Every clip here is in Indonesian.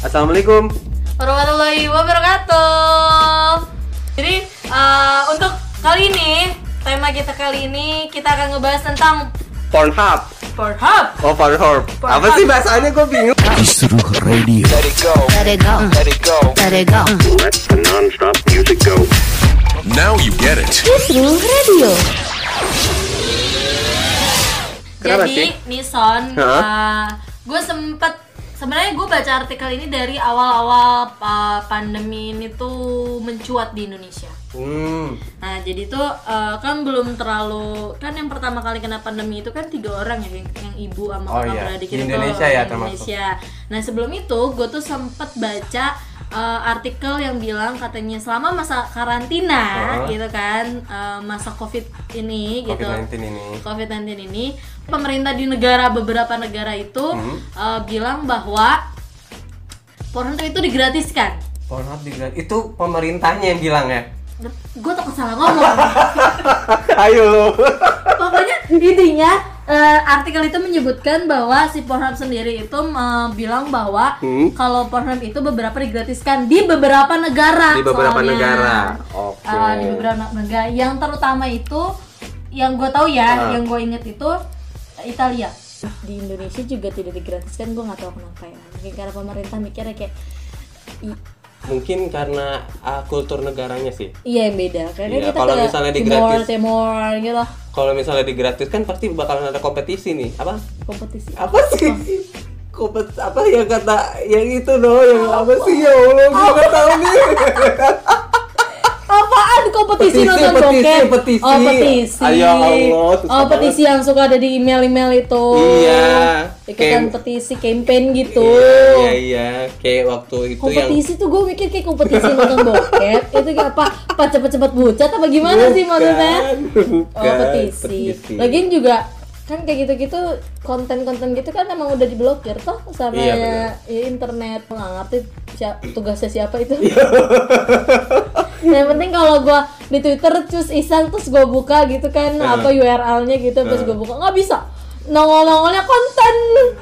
Assalamualaikum. warahmatullahi wabarakatuh. Jadi eh, untuk kali ini tema kita kali ini kita akan ngebahas tentang Pornhub. Pornhub. Oh, Pornhub. Apa Pornhub. sih bahasanya gue bingung. Kisruh Radio. Let it go. Let it go. Let it go. Let it go. Let the non-stop music go. Now you get it. Kisruh Radio. Kenapa Jadi sih? nih Son, Hah? gue sempet sebenarnya gue baca artikel ini dari awal-awal uh, pandemi ini tuh mencuat di Indonesia. Hmm. Nah jadi tuh uh, kan belum terlalu kan yang pertama kali kena pandemi itu kan tiga orang ya yang, yang ibu sama Oh orang iya, beradik di itu Indonesia tuh, ya di termasuk. Indonesia. Nah sebelum itu gue tuh sempet baca uh, artikel yang bilang katanya selama masa karantina Oh. gitu kan uh, masa covid ini gitu COVID-19 ini. COVID-19 ini pemerintah di negara beberapa negara itu Hmm. uh, bilang bahwa Pornhub itu digratiskan. Pornhub dibilang itu pemerintahnya yang bilang ya. Gue takut salah ngomong. Ayo lu. Pokoknya intinya eh, artikel itu menyebutkan bahwa si Pornhub sendiri itu eh, bilang bahwa Hmm. kalau Pornhub itu beberapa digratiskan di beberapa negara. Di beberapa soalnya. negara. Oke. Eh, di beberapa negara. Yang terutama itu yang gue tahu ya, Ah. yang gue inget itu eh, Italia. Di Indonesia juga tidak digratiskan, gue nggak tahu kenapa ya. Mungkin karena pemerintah mikirnya kayak "Ih, Mungkin karena ah, kultur negaranya sih. Iya yang beda, karena Iya, kita kalau misalnya Timor, digratis- Timor gitu Kalau misalnya digratiskan pasti bakalan ada kompetisi nih. Apa? kompetisi. Apa sih? Kompet apa yang kata yang itu loh yang apa sih ya Allah gue nggak tahu nih. Kompetisi Petisi, nonton petisi, bokep? petisi. Oh petisi. Ya Allah, oh petisi yang suka ada di email-email itu. Iya. Ikutan Kayak- petisi campaign gitu. Iya iya kayak waktu itu yang kompetisi tuh gue mikir kayak kompetisi nonton bokep itu kayak apa? Apa cepet-cepet bucat apa gimana sih maksudnya? Bukan, Oh petisi. petisi. Lagian juga kan kayak gitu-gitu konten-konten gitu kan emang udah diblokir toh sama Iya, ya, internet nggak ngerti siapa, tugasnya siapa itu Iya. yang penting kalau gua di Twitter terus iseng terus gua buka gitu kan Nah. apa URL-nya gitu terus Nah. gua buka nggak bisa nongol-nongolnya konten.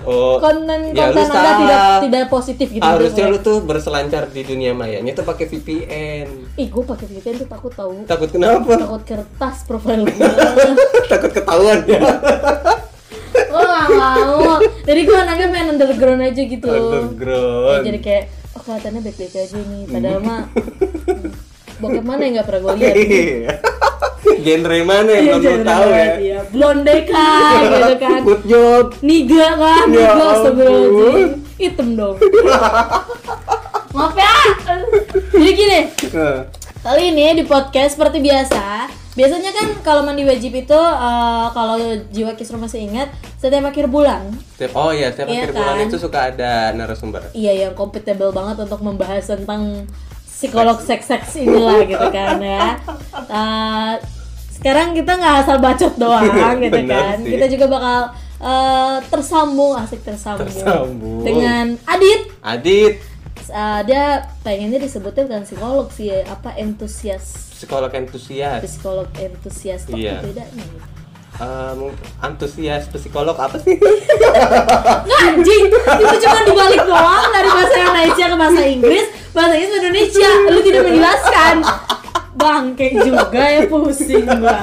Oh, konten ya konten anda tidak tidak positif gitu harusnya lu tuh berselancar di dunia mayanya tuh pakai VPN. ih gua pakai VPN tuh takut tahu Takut kenapa? takut kertas profil Takut ketahuan ya. gua nggak mau. Jadi gua anaknya main underground aja gitu. Ya, Underground. jadi kayak oh kelihatannya baik-baik aja nih. Padahal mah hmm, bokep mana yang nggak pernah gua lihat Iya. Genre mana yang Iya, belum lu jangan tahu ya? iya. blonde kan gitu kan Good job. Niga kan, Ya niga astagfirullahaladzim Hitam dong Maaf ya Jadi gini, Nah, kali ini di podcast seperti biasa Biasanya kan kalau mandi wajib itu eh, Kalau jiwa kisru masih ingat Setiap akhir bulan Setiap, oh iya, setiap Iya akhir bulan kan? itu suka ada narasumber. Iya yang kompatibel banget untuk membahas tentang psikolog seks-seks inilah gitu kan ya Eh, Sekarang kita nggak asal bacot doang gitu Benar kan sih. Kita juga bakal eh, tersambung, asik tersambung, Tersambung. Dengan Adit Adit, Uh, dia pengennya disebutnya bukan psikolog sih ya, apa entusias psikolog entusias. psikolog entusias Iya. bedanya gitu. Mung- antusias psikolog apa sih? Nggak, anjing. Itu cuma dibalik doang dari bahasa Indonesia ke bahasa Inggris. Bahasa Inggris ke Indonesia. Lu tidak menjelaskan. Bangke juga ya pusing gua.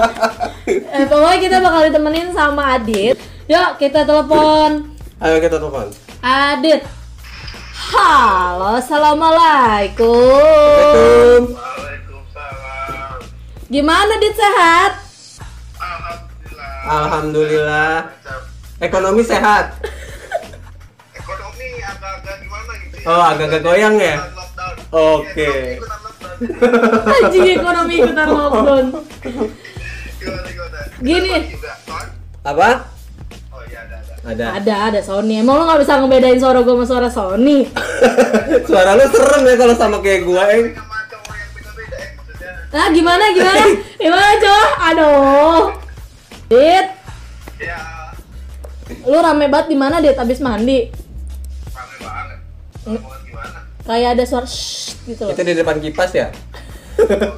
Eh, pokoknya kita bakal ditemenin sama Adit. Yuk kita telepon. Ayo kita telepon. Adit. Halo assalamualaikum. Assalamualaikum. Waalaikumsalam. gimana Dit sehat Alhamdulillah. Ekonomi sehat. Ekonomi agak-agak gimana gitu ya? Oh, agak-agak goyang ya? Oke. Iya, anjing ekonomi ikutan lockdown? Gini. Apa? Oh iya ada ada. Ada. ada ada Sony emang lo nggak bisa ngebedain suara gue sama suara Sony Suara lu serem ya kalau sama kayak yang beda-beda ya maksudnya. ah gimana gimana gimana cowok aduh Dit Ya lu rame banget di mana Dit abis mandi rame banget. Gimana? kayak ada suara shh gitu loh Itu di depan kipas ya? Oh?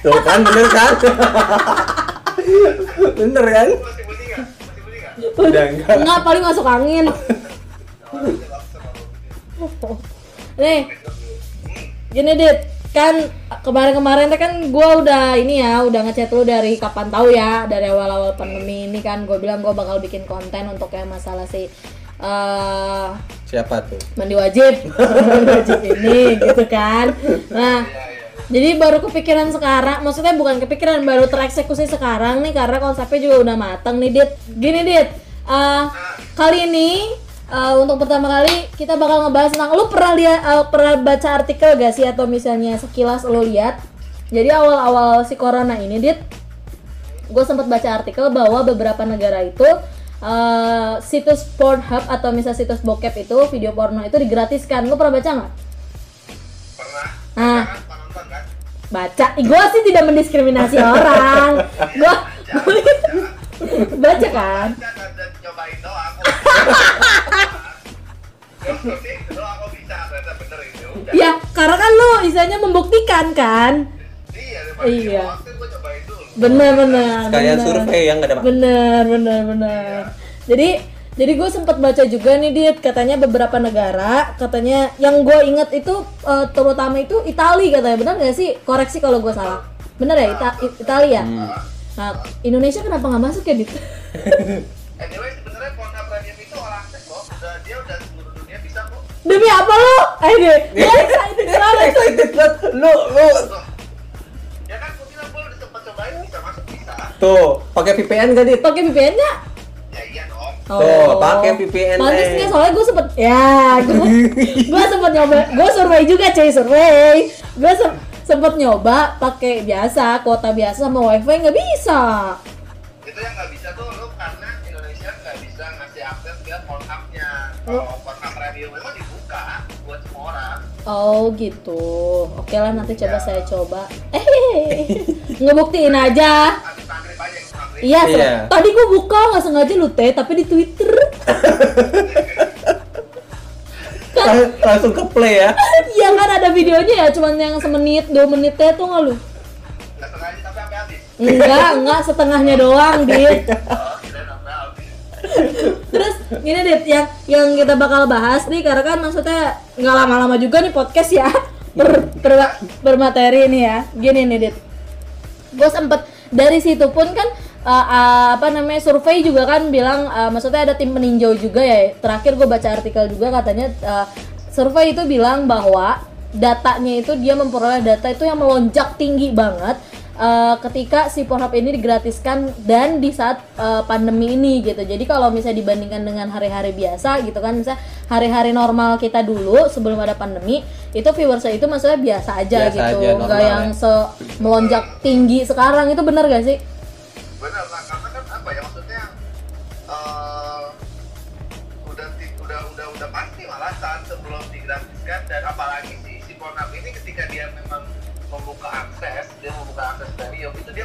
Tuh kan bener kan? bener kan? Udah enggak. enggak paling masuk angin Oh, nih gini dit kan kemarin-kemarin teh kan gue udah ini ya udah ngechat lu dari kapan tahu ya dari awal-awal pandemi ini kan. Gue bilang gue bakal bikin konten untuk yang masalah si eh Siapa tuh? mandi wajib. Mandi wajib ini gitu kan. Nah jadi baru kepikiran sekarang maksudnya bukan kepikiran baru tereksekusi sekarang nih karena konsepnya juga udah mateng nih dit. Gini dit. Eh, kali ini eh, untuk pertama kali kita bakal ngebahas tentang lu pernah lihat eh, pernah baca artikel gak sih atau misalnya sekilas lu lihat jadi awal-awal si corona ini dit gue sempat baca artikel bahwa beberapa negara itu eh, situs Pornhub atau misalnya situs bokep itu video porno itu digratiskan. Lu pernah baca nggak? Pernah. Ah. Kan kan? Baca. Gue sih tidak mendiskriminasi orang. Gue baca kan. Baca dan aku bisa ternyata bener ini. Udah. Ya karena kan lu istilahnya membuktikan kan. Iya, Iya. waktu gue cobain dulu. Bener bener. Sekalian bener. survei yang gak ada Bener bener bener. Jadi jadi gue sempat baca juga nih dit katanya beberapa negara katanya yang gue inget itu eh, terutama itu Itali katanya benar nggak sih koreksi kalau gue salah bener ya Ita Itali ya nah Indonesia kenapa nggak masuk ya dit Anyway, demi apa lo eh deh gue excited banget Excited banget. Lu lu. Ya kan gue bilang gue udah sempet cobain bisa masuk bisa. tuh pakai VPN gak dit? pakai VPN nya Ya iya dong. Tuh, pakai VPN, Pantes nih soalnya gue sempet ya gue gue sempet nyoba gue survei juga cuy survei gue se- sempet nyoba pakai biasa kuota biasa sama wifi nggak bisa Itu yang nggak bisa tuh lu karena Indonesia nggak bisa ngasih akses ke Pornhub-nya. Oh. Kalau Pornhub oh gitu. Oke lah nanti coba saya coba. Eh ngebuktiin aja. Iya ser- Iya. tadi gue buka nggak sengaja lu teh tapi di twitter. Lang- Langsung ke play ya. iya kan ada videonya ya cuman yang semenit dua menitnya tuh nggak lu? Enggak enggak setengahnya doang dit Gini Dit, yang yang kita bakal bahas nih karena kan maksudnya nggak lama-lama juga nih podcast ya ber, ber- bermateri nih ya. Gini nih Dit, gue sempet dari situ pun kan uh, uh, apa namanya survei juga kan bilang uh, maksudnya ada tim peninjau juga ya. Terakhir gue baca artikel juga katanya uh, survei itu bilang bahwa datanya itu dia memperoleh data itu yang melonjak tinggi banget uh, ketika si Pornhub ini digratiskan dan di saat uh, pandemi ini gitu. Jadi kalau misalnya dibandingkan dengan hari-hari biasa gitu kan, misalnya hari-hari normal kita dulu sebelum ada pandemi, itu viewersnya itu maksudnya biasa aja Biasa gitu, aja, normal nggak yang ya. se melonjak tinggi sekarang itu bener gak sih? Benar lah,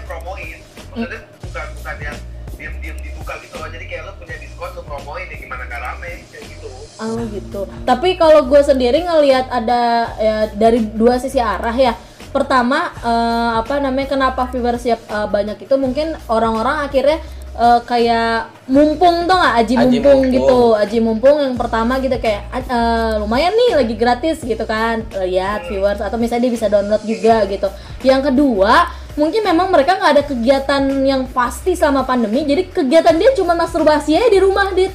promoin. Maksudnya bukan bukan yang diem-diem dibuka gitu loh. Jadi kayak lo punya diskon lo promoin ya gimana gak rame kayak gitu. Oh gitu. Tapi kalau gue sendiri ngelihat ada ya, dari dua sisi arah ya. Pertama eh, apa namanya kenapa viewership eh, banyak itu mungkin orang-orang akhirnya eh, kayak mumpung tuh nggak aji, Aji mumpung, mumpung. gitu aji mumpung yang pertama gitu kayak eh, lumayan nih lagi gratis gitu kan lihat viewers atau misalnya dia bisa download juga gitu yang kedua mungkin memang mereka nggak ada kegiatan yang pasti selama pandemi jadi kegiatan dia cuma masturbasi aja di rumah dit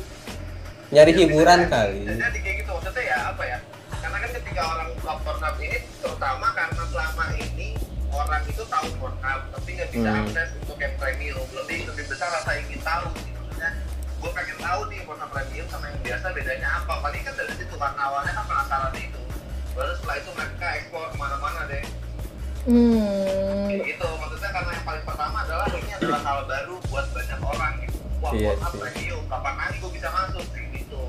Nyari hiburan kali. Jadi kayak gitu maksudnya ya apa ya? Karena kan ketika orang buka Pornhub ini terutama karena selama ini orang itu tahu Pornhub tapi nggak bisa Hmm. akses untuk yang premium lebih lebih besar rasa ingin tahu sih maksudnya gue pengen tahu nih Pornhub premium sama yang biasa bedanya apa paling kan dari situ kan awalnya kan penasaran itu baru setelah itu mereka hmm kayak gitu maksudnya karena yang paling pertama adalah ini adalah hal baru buat banyak orang gitu wah Iya Pornhub sih. premium kapan lagi gue bisa masuk kayak gitu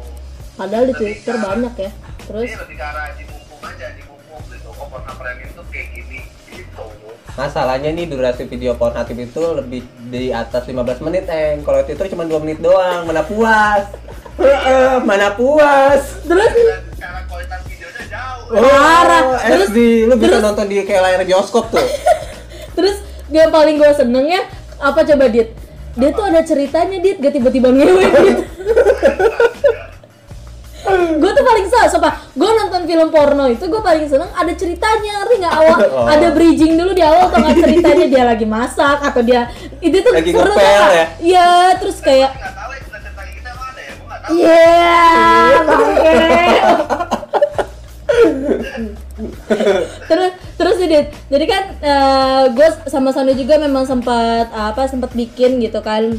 Padahal di Twitter banyak ya. Terus Ini lebih ke arah di mumpung aja, di mumpung gitu. Oh, Pornhub Premium tuh kayak gini, gitu. Masalahnya nih durasi video pornatif itu lebih di atas 15 menit, Eng. Kalau Twitter cuma 2 menit doang, mana puas. Heeh, mana puas. terus kualitas jauh. Oh, Parah. Terus- SD, lu bisa terus- nonton di kayak layar bioskop tuh. terus yang paling gue seneng ya apa coba Dit? Dia tuh ada ceritanya Dit, gak tiba-tiba ngewe gitu. gue tuh paling seneng sumpah gue nonton film porno itu gue paling seneng ada ceritanya ngerti nggak awal Oh. ada bridging dulu di awal atau nggak ceritanya dia lagi masak atau dia itu tuh Lagi seru ngepel ya? iya terus kayak ya ya Iya, bangke. terus terus ini jadi kan gue sama Sando juga memang sempat apa sempat bikin gitu kan.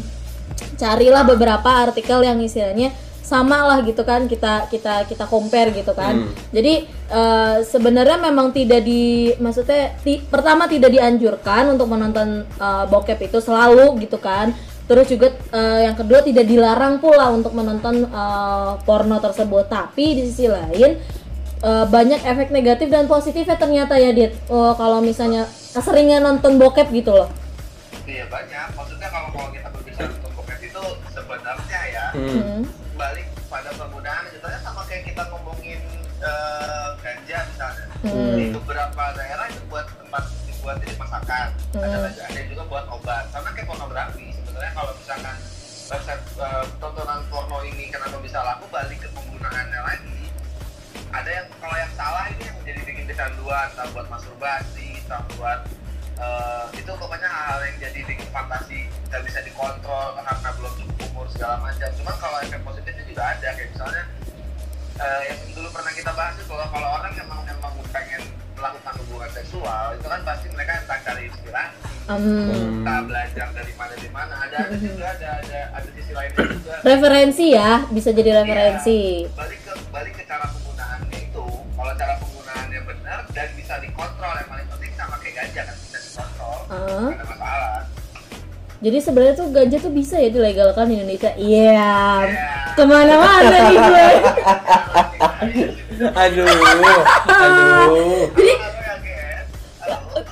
Carilah beberapa artikel yang istilahnya sama lah gitu kan kita kita kita compare gitu kan. Hmm. jadi eh, sebenarnya memang tidak di maksudnya ti- pertama tidak dianjurkan untuk menonton eh, bokep itu selalu gitu kan. Terus juga eh, yang kedua tidak dilarang pula untuk menonton eh, porno tersebut. Tapi di sisi lain eh, banyak efek negatif dan positifnya ternyata ya dit. Oh, kalau misalnya keseringan nonton bokep gitu loh. Iya banyak. Maksudnya kalau kalau kita berbicara tentang bokep itu sebenarnya ya Hmm. Balik pada penggunaan. Contohnya sama kayak kita ngomongin eh, ganja misalnya. Hmm. di beberapa daerah itu buat tempat dibuat jadi masakan. Ada Hmm. lagi ada juga buat obat. Sama kayak pornografi sebenarnya kalau misalkan website eh, tontonan porno ini kenapa bisa laku balik ke penggunaannya lagi ada yang kalau yang salah ini yang jadi bikin kecanduan entah buat masturbasi entah buat eh, itu pokoknya hal yang jadi bikin fantasi nggak bisa dikontrol karena belum cukup umur segala macam. Cuman kalau efek positifnya juga ada kayak misalnya eh, yang dulu pernah kita bahas itu kalau kalau orang emang emang pengen melakukan hubungan seksual itu kan pasti mereka entah cari inspirasi Hmm. entah belajar dari mana di mana. Ada ada juga ada ada ada sisi lainnya juga. Referensi ya bisa jadi referensi Iya. balik ke balik ada masalah Jadi sebenarnya tuh ganja tuh bisa ya dilegalkan di Indonesia. Iya. Iya. Ke mana-mana nih gue. Aduh, aduh. Jadi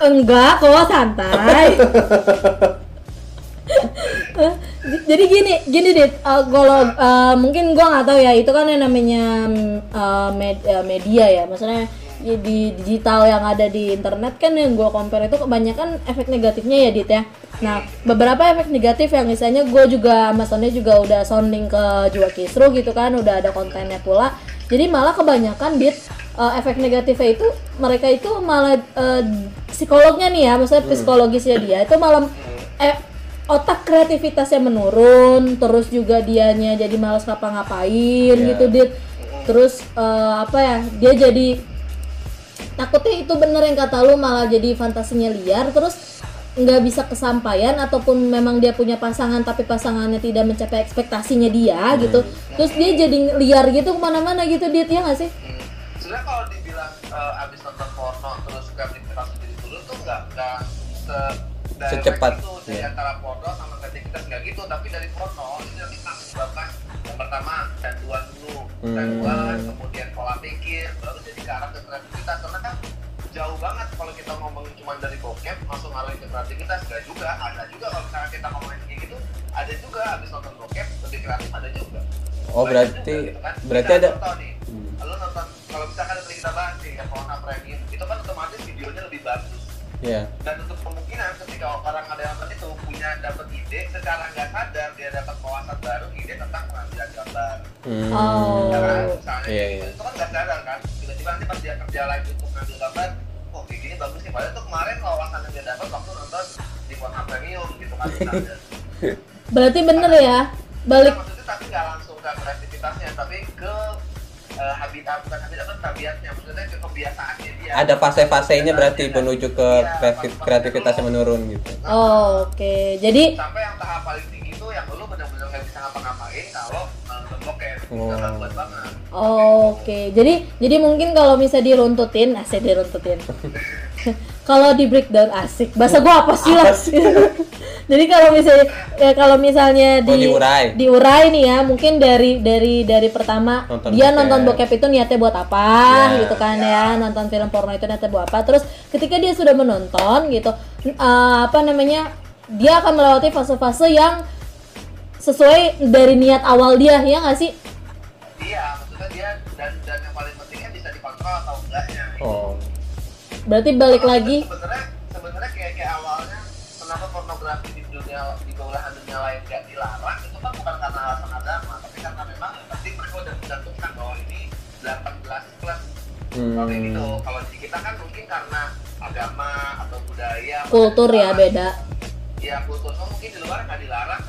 enggak kok santai. Jadi gini, gini dit, Eh, kalau eh, mungkin gua nggak tahu ya itu kan yang namanya eh, med- media ya, maksudnya ya di digital yang ada di internet kan yang gua compare itu kebanyakan efek negatifnya ya dit ya. Nah beberapa efek negatif yang misalnya gue juga Tony juga udah sounding ke Jua Kisru gitu kan, udah ada kontennya pula. Jadi malah kebanyakan dit eh, efek negatifnya itu mereka itu malah eh, psikolognya nih ya, maksudnya psikologisnya dia itu malah eh, otak kreativitasnya menurun, terus juga dianya jadi malas ngapa-ngapain Iya. gitu dit. Terus eh, apa ya? Dia jadi takutnya itu bener yang kata lu malah jadi fantasinya liar terus nggak bisa kesampaian ataupun memang dia punya pasangan tapi pasangannya tidak mencapai ekspektasinya dia gitu terus dia jadi liar gitu ke mana-mana gitu dia ya nggak sih Hmm. Sebenarnya kalau dibilang eh, abis nonton porno terus kreativitas jadi turun tuh nggak nggak se Secepat, itu dari iya. antara porno sama kreativitas nggak gitu tapi dari porno itu nanti akan menyebabkan pertama canduan dulu Hmm. canduan kemudian pola pikir baru jadi ke arah ke kreativitas karena kan jauh banget kalau kita ngomongin cuma dari bokep langsung ngarahin ke kreativitas nggak juga ada juga kalau misalnya kita ngomongin kayak gitu ada juga abis nonton bokep lebih kreatif ada juga Oh, Banyak berarti- juga, gitu kan. berarti ada- nih, Hmm. lo nonton kalau misalkan tadi kita bahas nih ya Corona Premium itu kan otomatis videonya lebih bagus Ya. dan untuk kemungkinan ketika orang ada yang itu punya dapat ide secara nggak sadar dia dapat wawasan baru ide gambar Hmm. Oh. ya kan? Misalnya Iya, gitu. iya. itu kan nggak sadar kan? Tiba-tiba nanti pas dia kerja lagi untuk ngambil gambar oh kayak gini bagus nih. Padahal tuh kemarin wawasan yang dia dapat waktu nonton di Corona Premium gitu kan berarti bener ya? Balik Nah, maksudnya tapi nggak langsung ke kreativitasnya tapi ke eh, habitat bukan habitat tapi tabiatnya. Maksudnya ke kebiasaannya dia. Ada fase-fasenya berarti menuju ke Iya, kreativitasnya menurun gitu. oh, oke. Jadi sampai yang tahap paling Oh. banget Oke, jadi jadi mungkin kalau misalnya diruntutin, asik diruntutin. kalau di breakdown asik, bahasa gua apa sih lah? Jadi kalau misalnya ya kalau misalnya Oh, di diurai. diurai nih ya, mungkin dari dari dari pertama Nonton dia bokep. nonton bokep itu niatnya buat apa Ya, gitu kan ya, nonton film porno itu niatnya buat apa. Terus ketika dia sudah menonton gitu, eh, apa namanya? Dia akan melewati fase-fase yang sesuai dari niat awal dia ya nggak sih? Iya maksudnya dia dan dan yang paling pentingnya bisa dikontrol atau enggaknya. Oh. Berarti balik Karena lagi? sebenarnya sebenarnya kayak kayak awalnya kenapa pornografi di dunia di belahan dunia lain gak dilarang? Itu kan bukan karena alasan agama tapi karena memang yang penting mereka udah mencantumkan bahwa ini 18 plus. Hmm. kalau gitu. Kalau di kita kan mungkin karena agama atau budaya Kultur ya beda. ya kulturnya mungkin di luar nggak dilarang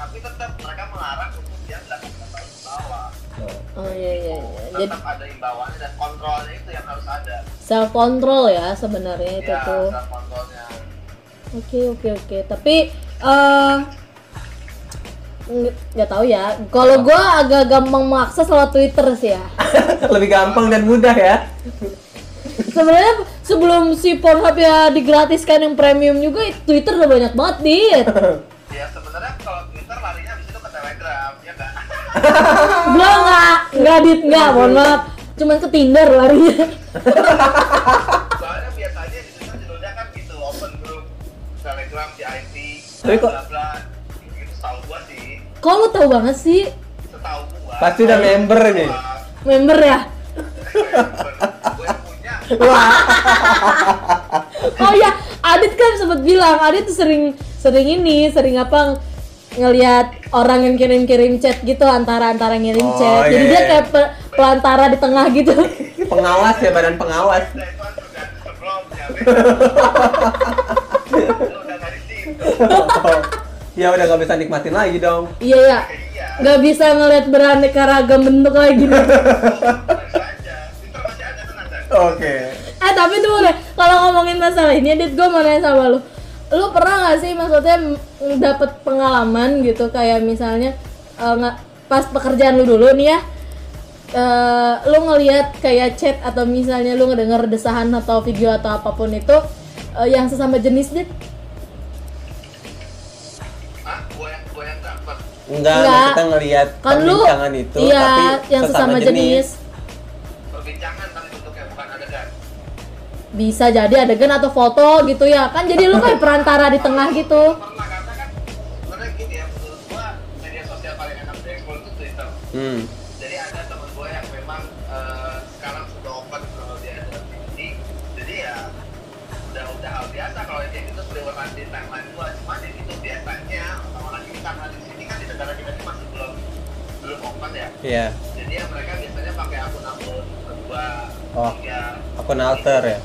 Oh iya iya iya. Jadi tetap ada imbauannya dan kontrolnya itu yang harus ada self control ya sebenarnya itu ya tuh. self kontrolnya Oke oke oke. Tapi eh nggak nggak tahu ya. Kalau gua agak gampang mengakses lewat Twitter sih ya. Lebih gampang dan mudah ya. Sebenarnya sebelum si Pornhub ya digratiskan yang premium juga Twitter udah banyak banget dit. ya sebenarnya kalau Twitter larinya habis itu ke Telegram ya kan Gua nggak nggak dit nggak mohon maaf. Cuman ke Tinder larinya. soalnya biasanya di Twitter judulnya kan gitu open group Telegram VIP Tapi kok- bla bla gitu setahu gua sih Kok lu tahu banget sih setahu gua Pasti udah member nih. member ya? punya Oh ya, Adit kan sempat bilang, Adit tuh sering sering ini, sering apa ngelihat orang yang kirim-kirim chat gitu antara antara ngirim Oh, chat. iya, Jadi dia iya. kayak pe- pelantara di tengah gitu. Pengawas ya badan pengawas. Ya udah gak bisa nikmatin lagi dong. iya ya. iya Gak bisa ngelihat beraneka ragam bentuk lagi Oke. eh tapi tuh kalau ngomongin masalah ini, Adit gue mau nanya sama lu. Lu pernah gak sih maksudnya dapet pengalaman gitu kayak misalnya nggak pas pekerjaan lu dulu nih ya, eh, lu ngelihat kayak chat atau misalnya lu ngedenger desahan atau video atau apa pun itu eh, yang sesama jenis dapet Enggak, Enggak. kita ngelihat Kan lu perbincangan itu iya tapi yang sesama jenis. Perbincangan Bisa jadi adegan atau foto gitu ya. Kan jadi lu kayak perantara di tengah gitu. Pernah karena kan Sebenernya gini ya Menurut gue Media sosial paling enak diekspor itu Twitter Hmm. jadi ada teman gue yang memang sekarang sudah open kalau dia ada TV jadi ya udah udah hal biasa kalau dia gitu seliweran di timeline gue cuma ya gitu biasanya orang-orang ini karena di sini kan di negara kita ini masih belum belum open ya Iya. jadi ya mereka biasanya pakai akun-akun kedua Oh. tiga Akun alter ya.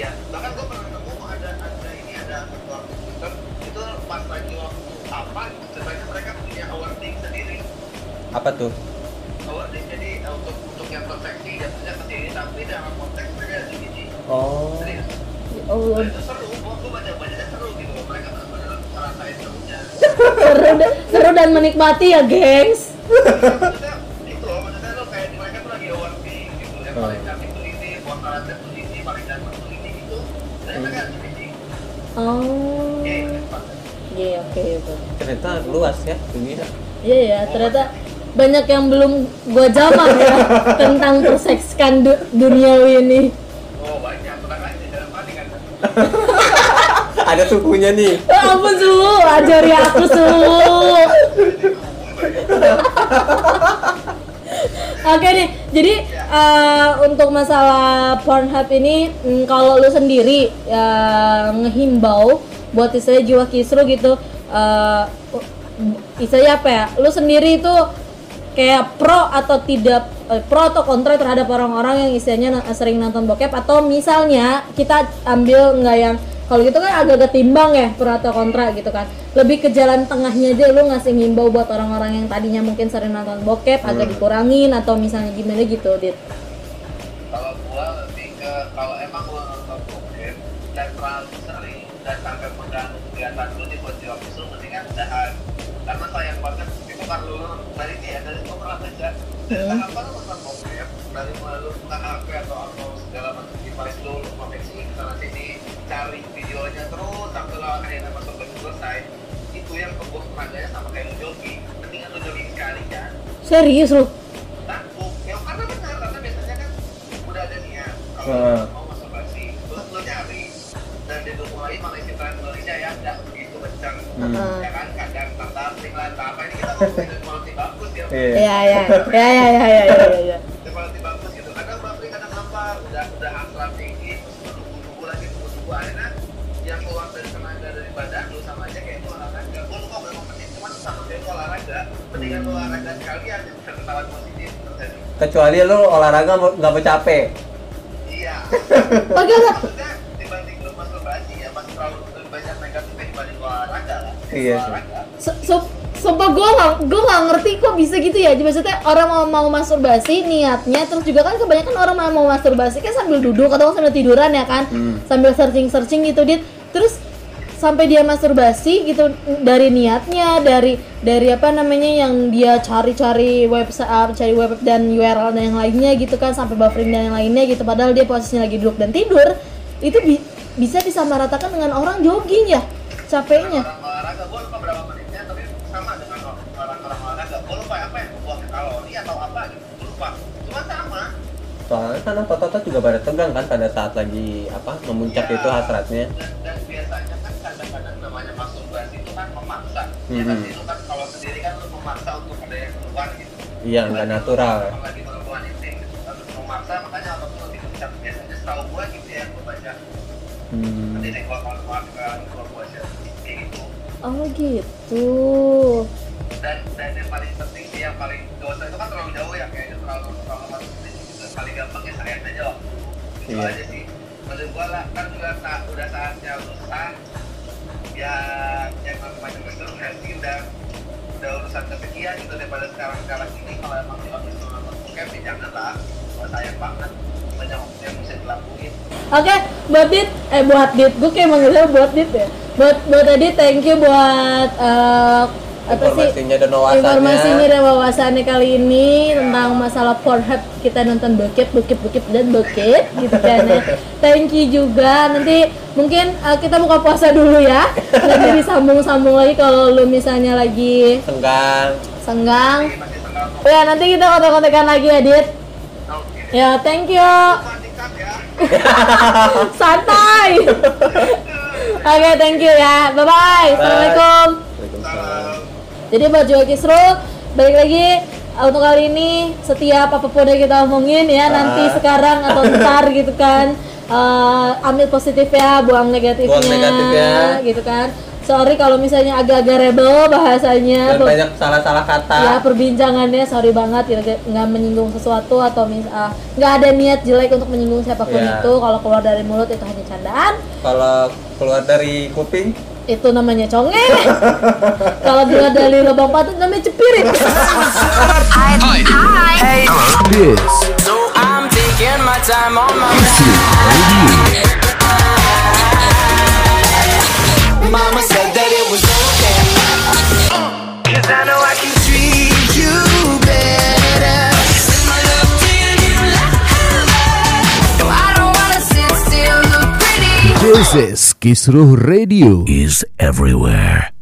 Iya. Bahkan gue pernah nemu ada ada ini ada Twitter itu pas lagi waktu apa ceritanya mereka punya awarding sendiri. Apa tuh? awarding jadi eh, untuk untuk yang terseksi jatuhnya ke sini tapi dalam konteks mereka ada di sini Oh. serius. Oh, Dan itu seru gua baca bacanya seru gitu. Loh mereka benar-benar ngerasain serunya. Seru, da- seru dan menikmati ya, gengs. Oh. Iya, oke, oke. Ternyata luas ya dunia. Iya ya, ternyata banyak yang belum gua jawab ya tentang tersekskan du duniawi ini. oh banyak tenang aja dalam hati kan Ada sukunya nih. Ya ampun su, ajari aku su. Oke nih, jadi eh, untuk masalah Pornhub ini, mm, kalau lu sendiri ya, ngehimbau buat istilahnya jiwa kisru gitu, eh, istilahnya apa ya? Lu sendiri itu kayak pro atau tidak pro atau kontra terhadap orang-orang yang istilahnya sering nonton bokep atau misalnya kita ambil nggak yang kalau gitu kan agak-agak timbang ya pro atau kontra gitu kan. Lebih ke jalan tengahnya aja lu ngasih ngimbau buat orang-orang yang tadinya mungkin sering nonton bokep agak dikurangin atau misalnya gimana gitu dit? Kalau gua lebih ke kalau emang lu nonton bokep dan terlalu sering dan sampai mengganggu kegiatan lu di buat jiwa itu mendingan udahan. Karena sayang banget itu kan lu ini ya dari gua pernah baca dari apa lu nonton bokep dari mulai lu buka HP atau atau segala macam device lu lu koneksi ke sana sini cari sama kayak lu jogging mendingan lu jogging sekali kan? Serius lu takut ya karena benar karena biasanya kan udah ada niat kalau Heeh. mau masturbasi terus lo nyari. Dan dia tuh mulai Malaysia ya nggak begitu kencang Heeh. ya kan kadang tertarik lah apa ini kita ngomongin quality bagus ya. Iya. ya ya ya ya ya lu olahraga sekalian yang positif Kecuali lu olahraga nggak mau capek. iya. Maksudnya dibanding lu masturbasi ya masih terlalu lebih banyak negatifnya dibanding olahraga lah. Iya So, so, sumpah gue gak, gue gak ngerti kok bisa gitu ya. Maksudnya orang mau, mau masturbasi niatnya Terus juga kan kebanyakan orang mau, mau masturbasi kan sambil duduk atau sambil tiduran ya kan. Hmm. Sambil searching-searching gitu dit. Terus sampai dia masturbasi gitu dari niatnya dari dari apa namanya yang dia cari-cari website cari web dan URL dan yang lainnya gitu kan sampai buffering dan yang lainnya gitu. Padahal dia posisinya lagi duduk dan tidur itu bi- bisa disamaratakan dengan orang jogging ya capeknya. Olahraga gue lupa berapa menitnya tapi sama dengan orang orang olahraga. Gue lupa apa yang membuang kalori atau apa gitu gue lupa. Cuma sama. Soalnya kan otot-otot juga pada tegang kan pada saat lagi apa memuncak Iya. itu hasratnya. dan, dan biasanya kan ya kan? Mhm. itu kan kalau sendiri kan lu memaksa untuk ada yang keluar gitu. Iya, nggak natural. Kalau lagi berhubungan intim gitu harus memaksa makanya otot lu lebih kencang biasanya setahu gua gitu ya gua baca. Hmm. nanti deh gua kalau gua gua gua share kayak gitu. Oh gitu. Dan dan yang paling penting sih yang paling dosa itu kan terlalu jauh ya kayaknya terlalu terlalu masuk juga. Paling gampang ya sayang aja loh itu Iya. aja sih. Menurut gua lah kan juga saat udah saatnya lu sah ya yang namanya masturbasi udah udah urusan kesekian gitu daripada sekarang sekarang ini. Kalau emang dipakai sama bokep ya jangan lah gua sayang banget. Banyak yang bisa dilakuin. Oke, buat Dit, eh buat Dit, gue kayak manggilnya buat Dit ya. Buat buat Dit, thank you buat eh, apa sih Informasinya dan wawasannya. informasinya dan wawasannya kali ini tentang masalah Pornhub kita nonton bokep, bokep, bokep dan bokep gitu kan ya. Thank you juga. Nanti mungkin eh, kita buka puasa dulu ya. Nanti disambung-sambung lagi kalau lu misalnya lagi Senggang. senggang. Ya nanti kita kontak-kontakan lagi ya Dit. oke Ya, thank you. Ya Santai. Oke, thank you ya. Bye bye. Assalamualaikum. Waalaikumsalam. Jadi buat Jawa Kisru, balik lagi uh, untuk kali ini setiap apa pun yang kita omongin ya nanti Ah. sekarang atau ntar gitu kan uh, ambil positif ya, buang negatifnya, Buang negatifnya. gitu kan. Sorry kalau misalnya agak-agak rebel bahasanya. Dan banyak salah-salah kata. Ya perbincangannya sorry banget ya nggak menyinggung sesuatu atau mis ah, nggak ada niat jelek untuk menyinggung siapa pun Ya. itu kalau keluar dari mulut itu hanya candaan Kalau keluar dari kuping, itu namanya conge kalau keluar dari lubang patut namanya cepirit This So I'm taking my time on my Radio. Mama said that it was okay. Cause I know I can treat you better. Send my love to you, you love. No, I don't wanna sit still, look pretty. This is Kisruh Radio. Is everywhere.